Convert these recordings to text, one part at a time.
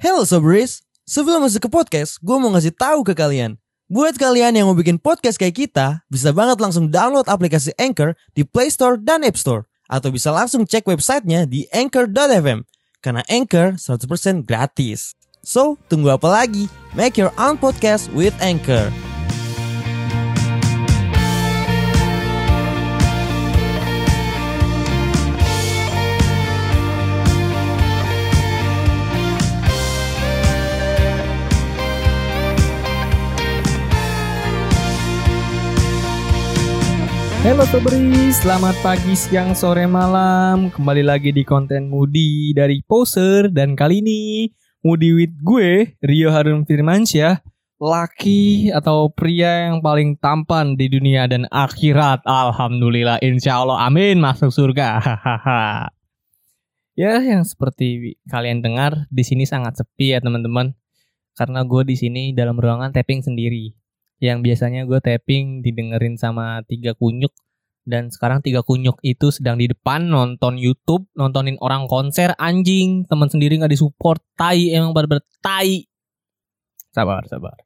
Hello Sobris, sebelum masuk ke podcast, gue mau ngasih tahu ke kalian. Buat kalian yang mau bikin podcast kayak kita, bisa banget langsung download aplikasi Anchor di Play Store dan App Store. Atau bisa langsung cek websitenya di anchor.fm. Karena Anchor 100% gratis. So, tunggu apa lagi? Make your own podcast with Anchor. Halo Sobri, selamat pagi, siang, sore, malam. Kembali lagi di konten Moody dari Poser. Dan kali ini Moody with gue, Rio Harun Firmansyah Laki atau pria yang paling tampan di dunia dan akhirat. Alhamdulillah, insya Allah, amin, masuk surga. Ya, yang seperti kalian dengar, di sini sangat sepi ya teman-teman. Karena gue di sini dalam ruangan tapping sendiri yang biasanya gue tapping didengerin sama tiga kunyuk dan sekarang tiga kunyuk itu sedang di depan nonton YouTube nontonin orang konser anjing. Teman sendiri nggak disupport tai emang pada bertai sabar sabar.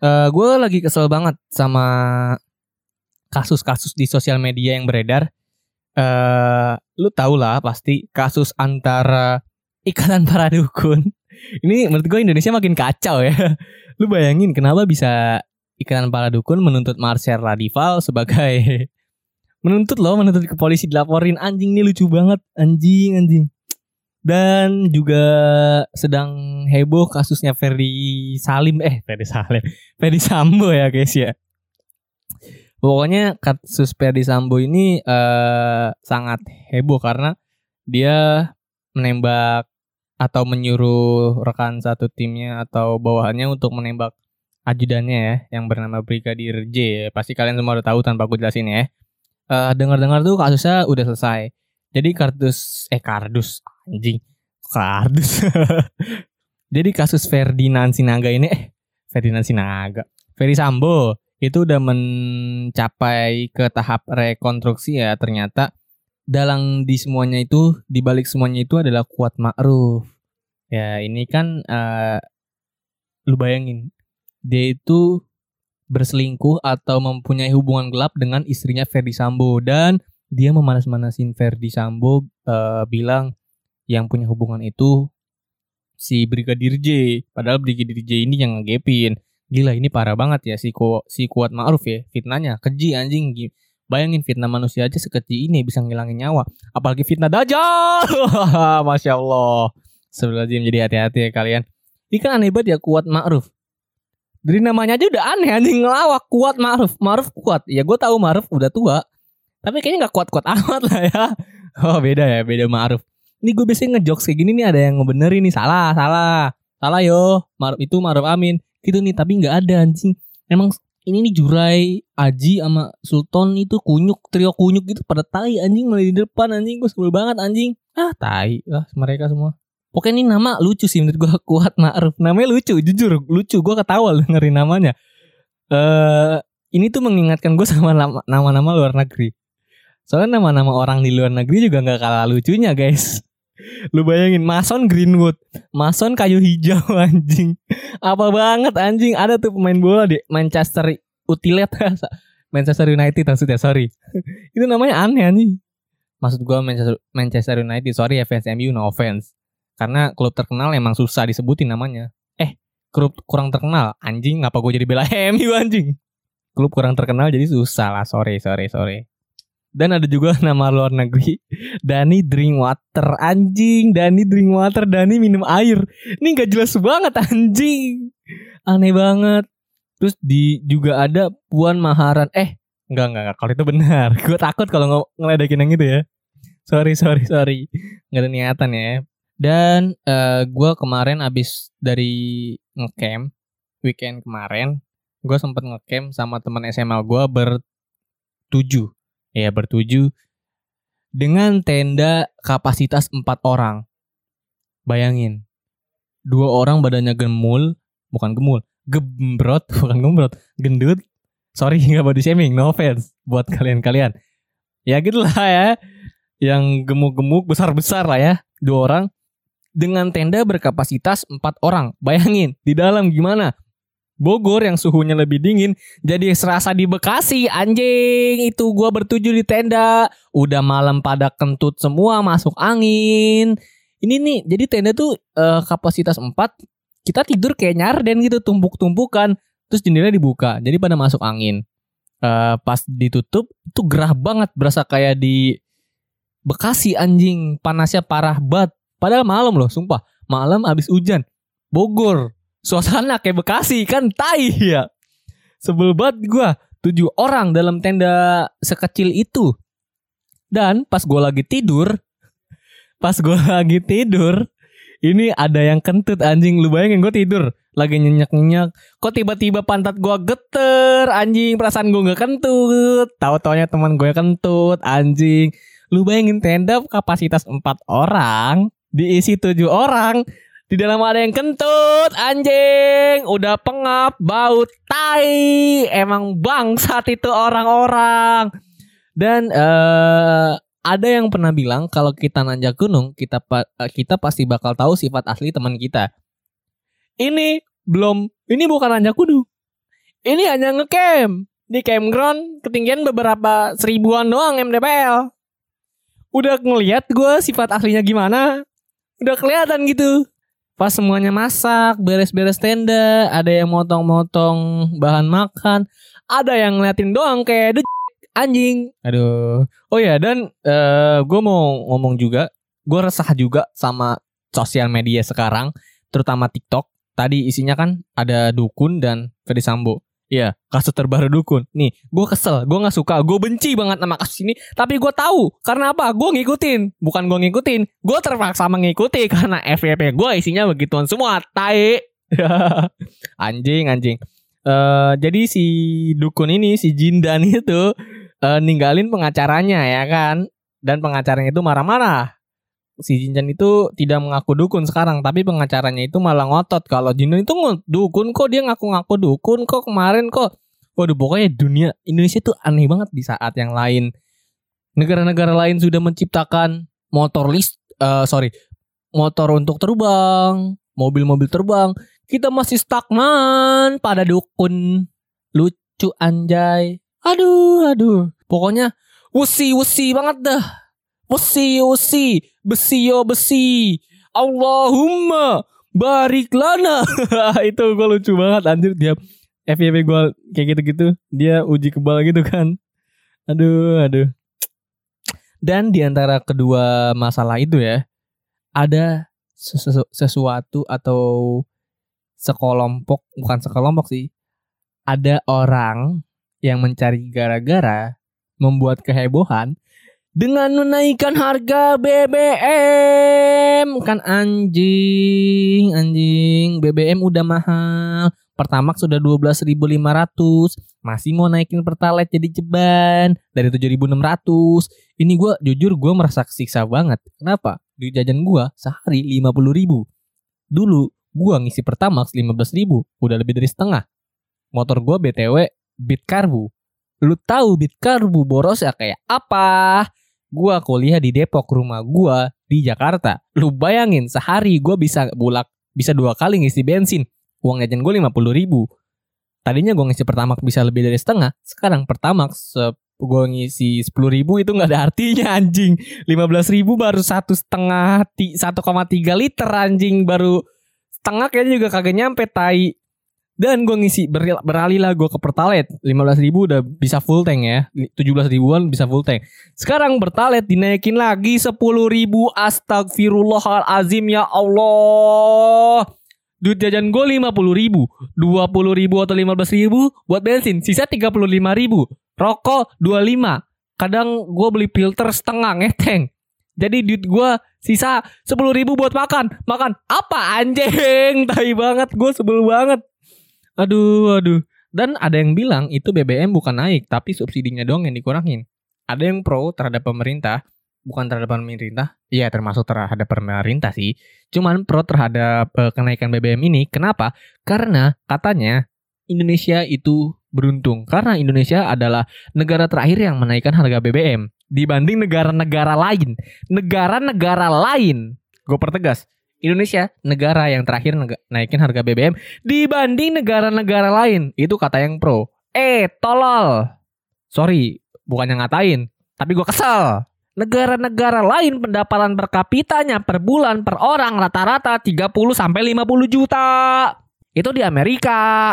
Eh gue lagi kesel banget sama kasus-kasus di sosial media yang beredar. Eh lu tau lah pasti kasus antara ikatan para dukun. Ini menurut gue Indonesia makin kacau ya. Lu bayangin kenapa bisa ikatan para dukun menuntut Marcel Radival sebagai menuntut loh menuntut ke polisi dilaporin. Anjing ini lucu banget. Anjing anjing. Dan juga sedang heboh kasusnya Ferdi Salim. Eh Ferdi Salim. Ferdi Sambo ya guys ya. Pokoknya kasus Ferdi Sambo ini eh, sangat heboh karena dia menembak atau menyuruh rekan satu timnya atau bawahannya untuk menembak ajudannya ya yang bernama Brigadir J ya. Pasti kalian semua udah tahu tanpa aku jelasin ya. Eh dengar-dengar tuh kasusnya udah selesai. Jadi kardus eh kardus anjing. Kardus. Jadi kasus Ferdinand Sinaga ini eh Ferdinand Sinaga. Ferdi Sambo itu udah mencapai ke tahap rekonstruksi ya ternyata dalam di semuanya itu di balik semuanya itu adalah kuat ma'ruf. Ya, ini kan eh lu bayangin dia itu berselingkuh atau mempunyai hubungan gelap dengan istrinya Ferdi Sambo. Dan dia memanas-manasin Ferdi Sambo eh, bilang yang punya hubungan itu si Brigadir J. Padahal Brigadir J ini yang ngegepin. Gila ini parah banget ya si ku, si kuat ma'ruf ya fitnahnya. Keji anjing. Gi- bayangin fitnah manusia aja sekecil ini bisa ngilangin nyawa. Apalagi fitnah dajjal. Masya Allah. Sebelum jadi hati-hati ya kalian. Ini kan aneh banget ya kuat ma'ruf dari namanya aja udah aneh anjing ngelawak kuat Ma'ruf. Ma'ruf kuat. Ya gue tahu Ma'ruf udah tua. Tapi kayaknya nggak kuat-kuat amat lah ya. Oh beda ya, beda Ma'ruf. Ini gue biasanya ngejokes kayak gini nih ada yang ngebenerin nih. Salah, salah. Salah yo. Ma'ruf itu Ma'ruf Amin. Gitu nih, tapi nggak ada anjing. Emang ini nih Jurai, Aji sama Sultan itu kunyuk, trio kunyuk gitu pada tai anjing mulai di depan anjing. Gue sebel banget anjing. Ah tai lah mereka semua. Pokoknya ini nama lucu sih menurut gue kuat Ma'ruf. Namanya lucu, jujur lucu. Gue ketawa dengerin namanya. Eh ini tuh mengingatkan gue sama nama- nama-nama luar negeri. Soalnya nama-nama orang di luar negeri juga nggak kalah lucunya guys. Lu bayangin Mason Greenwood, Mason kayu hijau anjing. Apa banget anjing. Ada tuh pemain bola di Manchester Utilet Manchester United maksudnya sorry. Itu namanya aneh anjing. Maksud gue Manchester, Manchester United, sorry ya fans MU, no offense. Karena klub terkenal emang susah disebutin namanya. Eh, klub kurang terkenal. Anjing, ngapa gue jadi bela MU anjing? Klub kurang terkenal jadi susah lah. Sorry, sorry, sorry. Dan ada juga nama luar negeri. Dani Drinkwater. Anjing, Dani Drinkwater. Dani minum air. Ini gak jelas banget anjing. Aneh banget. Terus di juga ada Puan Maharan. Eh, enggak, enggak, enggak. Kalau itu benar. Gue takut kalau nge- ngeledekin yang itu ya. Sorry, sorry, sorry. Nggak ada niatan ya. Dan eh gue kemarin abis dari ngecamp weekend kemarin, gue sempet ngecamp sama teman SMA gue bertujuh, ya bertujuh dengan tenda kapasitas empat orang. Bayangin, dua orang badannya gemul, bukan gemul, gembrot, bukan gembrot, gendut. Sorry nggak body shaming, no offense buat kalian-kalian. Ya gitu lah ya, yang gemuk-gemuk besar-besar lah ya, dua orang dengan tenda berkapasitas 4 orang. Bayangin, di dalam gimana? Bogor yang suhunya lebih dingin jadi serasa di Bekasi anjing. Itu gua bertujuh di tenda. Udah malam pada kentut semua masuk angin. Ini nih jadi tenda tuh uh, kapasitas 4 kita tidur kayak nyarden gitu tumpuk-tumpukan. Terus jendela dibuka jadi pada masuk angin. Uh, pas ditutup itu gerah banget berasa kayak di Bekasi anjing. Panasnya parah banget padahal malam loh sumpah malam abis hujan Bogor suasana kayak Bekasi kan tai ya. Sebel banget gue. Tujuh orang dalam tenda sekecil itu. Dan pas gue lagi tidur, pas gue lagi tidur, ini ada yang kentut anjing. Lu bayangin gue tidur, lagi nyenyak-nyenyak. Kok tiba-tiba pantat gue geter anjing. Perasaan gue gak kentut. Tahu-taunya teman gue kentut anjing. Lu bayangin tenda kapasitas empat orang diisi tujuh orang di dalam ada yang kentut, anjing, udah pengap, bau tai. Emang bangsat itu orang-orang. Dan uh, ada yang pernah bilang kalau kita nanjak gunung, kita uh, kita pasti bakal tahu sifat asli teman kita. Ini belum, ini bukan nanjak gunung. Ini hanya ngecamp di campground ketinggian beberapa seribuan doang MDPL. Udah ngeliat gue sifat aslinya gimana, udah kelihatan gitu pas semuanya masak, beres-beres tenda, ada yang motong-motong bahan makan, ada yang ngeliatin doang kayak anjing. Aduh. Oh ya dan uh, eh, gue mau ngomong juga, gue resah juga sama sosial media sekarang, terutama TikTok. Tadi isinya kan ada dukun dan Ferdi Sambo. Iya, kasus terbaru dukun. Nih, gue kesel, gue nggak suka, gue benci banget sama kasus ini. Tapi gue tahu karena apa? Gue ngikutin, bukan gue ngikutin, gue terpaksa mengikuti karena FYP gue isinya begituan semua. Tai, anjing, anjing. Uh, jadi si dukun ini, si Jindan itu uh, ninggalin pengacaranya ya kan, dan pengacaranya itu marah-marah si Jinjan itu tidak mengaku dukun sekarang tapi pengacaranya itu malah ngotot. Kalau Jinjan itu dukun kok dia ngaku-ngaku dukun kok kemarin kok. Waduh pokoknya dunia Indonesia itu aneh banget di saat yang lain. Negara-negara lain sudah menciptakan motor list uh, sorry motor untuk terbang mobil-mobil terbang. Kita masih stagnan pada dukun. Lucu anjay. Aduh aduh. Pokoknya wusi wusi banget dah wusi besi yo besi. Allahumma barik lana. itu gue lucu banget anjir dia FYP gue kayak gitu-gitu. Dia uji kebal gitu kan. Aduh, aduh. Dan di antara kedua masalah itu ya, ada sesu sesuatu atau sekelompok, bukan sekelompok sih. Ada orang yang mencari gara-gara membuat kehebohan dengan menaikkan harga BBM kan anjing anjing. BBM udah mahal. Pertamax sudah 12.500 masih mau naikin Pertalite jadi ceban dari 7.600 ini gue jujur gue merasa kesiksa banget. Kenapa? Di jajan gue sehari 50.000 dulu gue ngisi Pertamax 15.000 udah lebih dari setengah. Motor gue BTW Bit Karbu lu tahu Bit Karbu boros ya kayak apa Gua kuliah di Depok, rumah gua di Jakarta. Lu bayangin sehari gua bisa bulak bisa dua kali ngisi bensin. Uang jajan gue lima puluh ribu. Tadinya gua ngisi pertamax bisa lebih dari setengah. Sekarang pertamax gue ngisi sepuluh ribu itu nggak ada artinya anjing. Lima belas ribu baru satu setengah satu koma tiga liter anjing baru setengah kayaknya juga kagak nyampe tai. Dan gue ngisi beralih lah gue ke Pertalite. 15 ribu udah bisa full tank ya. 17 ribuan bisa full tank. Sekarang Pertalite dinaikin lagi 10 ribu. Astagfirullahalazim ya Allah. Duit jajan gue 50 ribu. 20 ribu atau 15 ribu Buat bensin. Sisa 35 ribu. Rokok 25 Kadang gue beli filter setengah ngeteng jadi duit gue sisa 10 ribu buat makan. Makan apa anjing? Tai banget Gue sebel banget Aduh, aduh. Dan ada yang bilang itu BBM bukan naik, tapi subsidinya doang yang dikurangin. Ada yang pro terhadap pemerintah, bukan terhadap pemerintah. Iya, termasuk terhadap pemerintah sih. Cuman pro terhadap uh, kenaikan BBM ini. Kenapa? Karena katanya Indonesia itu beruntung karena Indonesia adalah negara terakhir yang menaikkan harga BBM dibanding negara-negara lain. Negara-negara lain, gue pertegas, Indonesia negara yang terakhir naikin harga BBM dibanding negara-negara lain. Itu kata yang pro. Eh, tolol. Sorry, bukannya ngatain, tapi gua kesel. Negara-negara lain pendapatan per kapitanya per bulan per orang rata-rata 30 sampai 50 juta. Itu di Amerika.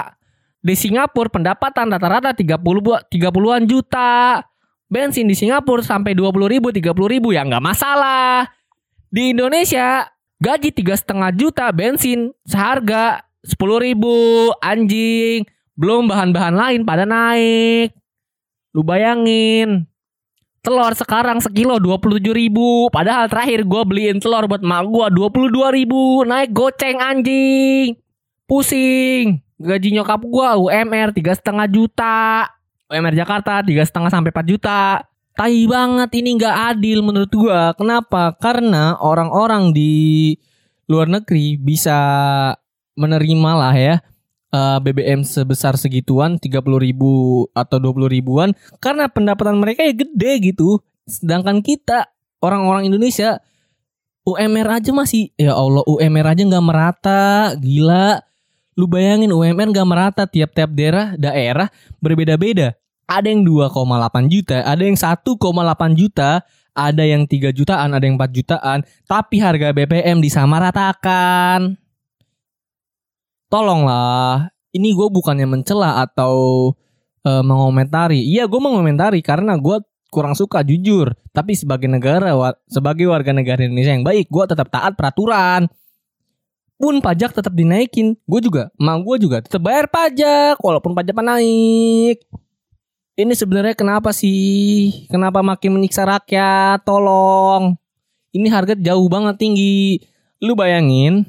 Di Singapura pendapatan rata-rata 30 bu- 30-an juta. Bensin di Singapura sampai 20 ribu, 30 ribu ya nggak masalah. Di Indonesia gaji tiga setengah juta bensin seharga 10 ribu anjing. Belum bahan-bahan lain pada naik. Lu bayangin. Telur sekarang sekilo 27 ribu. Padahal terakhir gue beliin telur buat mak gue 22 ribu. Naik goceng anjing. Pusing. Gaji nyokap gue UMR tiga setengah juta. UMR Jakarta tiga setengah sampai 4 juta. Tai banget ini nggak adil menurut gua. Kenapa? Karena orang-orang di luar negeri bisa menerima lah ya eh, BBM sebesar segituan 30 ribu atau 20 ribuan karena pendapatan mereka ya gede gitu. Sedangkan kita orang-orang Indonesia UMR aja masih ya Allah UMR aja nggak merata gila. Lu bayangin UMR nggak merata tiap-tiap daerah daerah berbeda-beda. Ada yang 2,8 juta, ada yang 1,8 juta, ada yang 3 jutaan, ada yang 4 jutaan, tapi harga BBM disamaratakan. Tolonglah, ini gue bukannya mencela atau eh, mengomentari. Iya, gue mengomentari karena gue kurang suka jujur. Tapi sebagai negara, sebagai warga negara Indonesia yang baik, gue tetap taat peraturan. Pun pajak tetap dinaikin, gue juga, emak gue juga tetap bayar pajak walaupun pajak naik. Ini sebenarnya kenapa sih? Kenapa makin menyiksa rakyat? Tolong. Ini harga jauh banget tinggi. Lu bayangin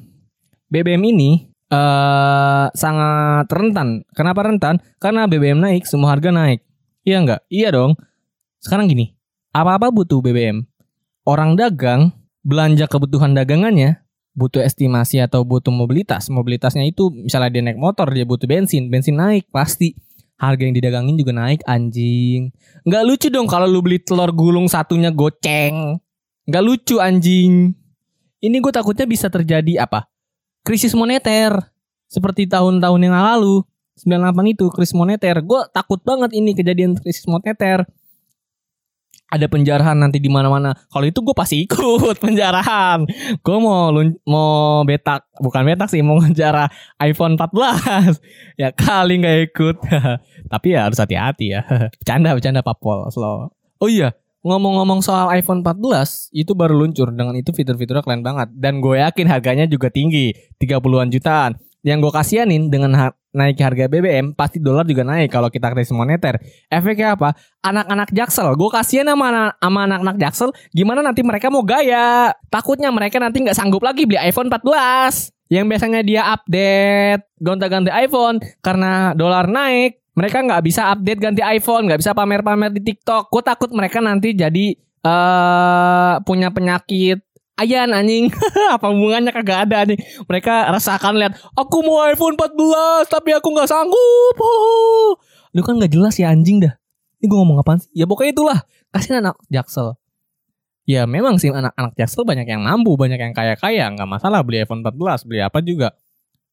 BBM ini eh sangat rentan. Kenapa rentan? Karena BBM naik, semua harga naik. Iya enggak? Iya dong. Sekarang gini, apa-apa butuh BBM. Orang dagang belanja kebutuhan dagangannya butuh estimasi atau butuh mobilitas. Mobilitasnya itu misalnya dia naik motor, dia butuh bensin, bensin naik pasti. Harga yang didagangin juga naik anjing. Nggak lucu dong kalau lu beli telur gulung satunya goceng. Nggak lucu anjing. Ini gue takutnya bisa terjadi apa? Krisis moneter. Seperti tahun-tahun yang lalu. 98 itu krisis moneter. Gue takut banget ini kejadian krisis moneter. Ada penjarahan nanti di mana-mana. Kalau itu gue pasti ikut penjarahan. Gue mau mau betak, bukan betak sih, mau ngejar iPhone 14. ya kali nggak ikut. Tapi ya harus hati-hati ya. Bercanda, bercanda papol slow. Oh iya, ngomong-ngomong soal iPhone 14 itu baru luncur dengan itu fitur-fiturnya keren banget dan gue yakin harganya juga tinggi 30-an jutaan yang gue kasihanin dengan ha- naik harga BBM pasti dolar juga naik kalau kita krisis moneter. Efeknya apa? Anak-anak jaksel. Gue kasihan sama sama anak-anak jaksel gimana nanti mereka mau gaya? Takutnya mereka nanti nggak sanggup lagi beli iPhone 14 yang biasanya dia update gonta-ganti iPhone karena dolar naik mereka nggak bisa update ganti iPhone, nggak bisa pamer-pamer di TikTok. Gue takut mereka nanti jadi eh punya penyakit ayan anjing. Apa hubungannya kagak ada nih. Mereka rasakan lihat, aku mau iPhone 14 tapi aku nggak sanggup. Lu kan nggak jelas ya anjing dah. Ini gue ngomong apaan sih? Ya pokoknya itulah. Kasihin anak jaksel. Ya memang sih anak-anak jaksel banyak yang mampu, banyak yang kaya-kaya, nggak masalah beli iPhone 14, beli apa juga.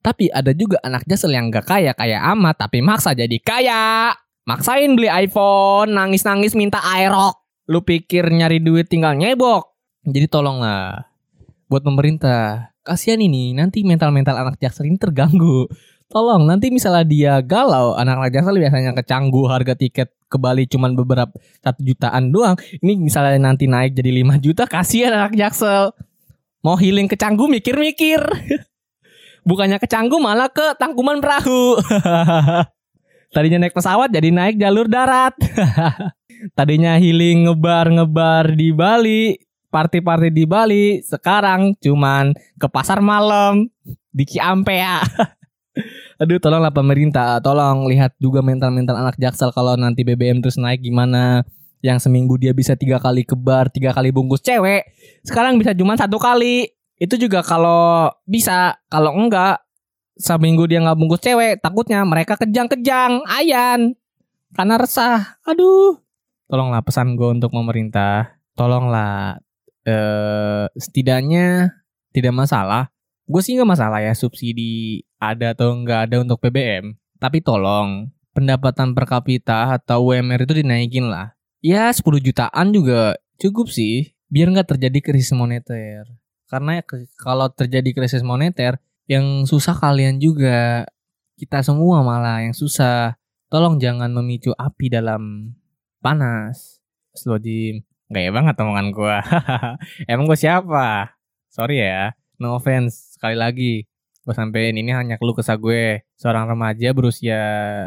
Tapi ada juga anak jaksel yang gak kaya kaya amat tapi maksa jadi kaya. Maksain beli iPhone, nangis-nangis minta aerok. Lu pikir nyari duit tinggal nyebok. Jadi tolonglah buat pemerintah. Kasihan ini nanti mental-mental anak jaksel ini terganggu. Tolong nanti misalnya dia galau anak-anak jaksel biasanya kecanggu harga tiket ke Bali cuman beberapa satu jutaan doang. Ini misalnya nanti naik jadi 5 juta kasihan anak jaksel. Mau healing kecanggu mikir-mikir. Bukannya kecanggu malah ke tangkuman perahu. Tadinya naik pesawat jadi naik jalur darat. Tadinya healing ngebar-ngebar di Bali, party-party di Bali, sekarang cuman ke pasar malam di Ciampea. Aduh tolonglah pemerintah, tolong lihat juga mental-mental anak jaksel kalau nanti BBM terus naik gimana. Yang seminggu dia bisa tiga kali kebar, tiga kali bungkus cewek. Sekarang bisa cuma satu kali. Itu juga kalau bisa, kalau enggak seminggu dia nggak bungkus cewek, takutnya mereka kejang-kejang, ayan. Karena resah. Aduh. Tolonglah pesan gue untuk pemerintah. Tolonglah eh setidaknya tidak masalah. Gue sih nggak masalah ya subsidi ada atau nggak ada untuk BBM. Tapi tolong pendapatan per kapita atau UMR itu dinaikin lah. Ya 10 jutaan juga cukup sih biar nggak terjadi krisis moneter. Karena kalau terjadi krisis moneter yang susah kalian juga kita semua malah yang susah. Tolong jangan memicu api dalam panas. Slow. Gaya banget omongan gua. Emang gua siapa? Sorry ya. No offense. Sekali lagi. Gue sampein ini hanya keluh kesah gue. Seorang remaja berusia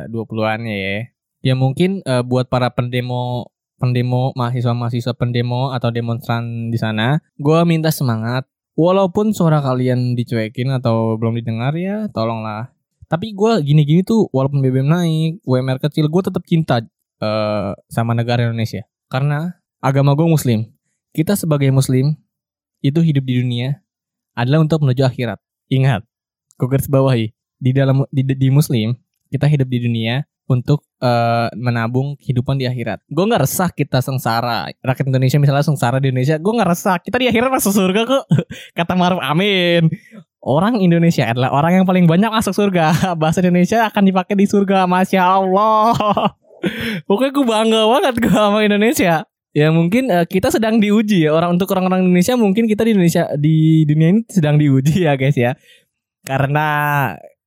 20-an ya. Ya mungkin eh, buat para pendemo pendemo mahasiswa-mahasiswa pendemo atau demonstran di sana, gua minta semangat. Walaupun suara kalian dicuekin atau belum didengar ya, tolonglah. Tapi gua gini-gini tuh, walaupun BBM naik, UMR kecil, gue tetap cinta eh, sama negara Indonesia. Karena agama gue Muslim. Kita sebagai Muslim itu hidup di dunia adalah untuk menuju akhirat. Ingat, gue garis bawahi di dalam di, di Muslim kita hidup di dunia untuk eh, menabung kehidupan di akhirat. Gue nggak resah kita sengsara. Rakyat Indonesia misalnya sengsara di Indonesia, gue nggak resah. Kita di akhirat masuk surga kok. Kata Maruf Amin. Orang Indonesia adalah orang yang paling banyak masuk surga. Bahasa Indonesia akan dipakai di surga. Masya Allah. Pokoknya gue bangga banget gue sama Indonesia. Ya mungkin eh, kita sedang diuji ya orang untuk orang-orang Indonesia mungkin kita di Indonesia di dunia ini sedang diuji ya guys ya. Karena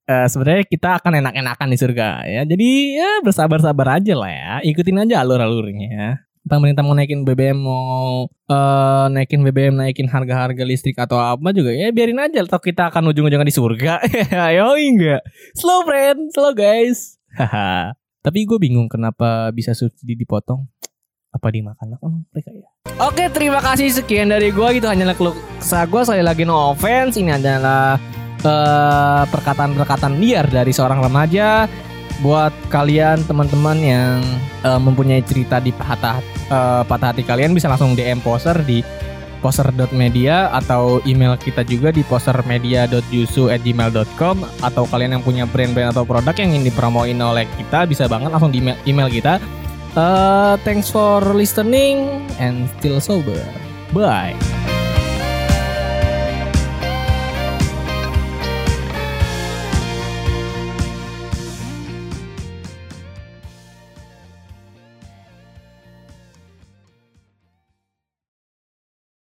eh, sebenarnya kita akan enak-enakan di surga ya. Jadi ya bersabar-sabar aja lah ya. Ikutin aja alur-alurnya. Pemerintah mau naikin BBM mau eh, naikin BBM naikin harga-harga listrik atau apa juga ya biarin aja atau kita akan ujung-ujungnya di surga. Ayo enggak. Slow friend, slow guys. Haha. Tapi gue bingung kenapa bisa subsidi dipotong. Apa dimakan makan mereka ya? Oke, terima kasih sekian dari gue. Itu hanyalah keluh kesah gue. Sekali lagi no offense. Ini adalah eh, perkataan-perkataan liar dari seorang remaja. Buat kalian teman-teman yang eh, mempunyai cerita di patah eh, patah hati kalian bisa langsung DM poster di poster.media atau email kita juga di postermedia.yusu@gmail.com atau kalian yang punya brand-brand atau produk yang ingin dipromoin oleh kita bisa banget langsung di email kita. Uh, thanks for listening and still sober. Bye.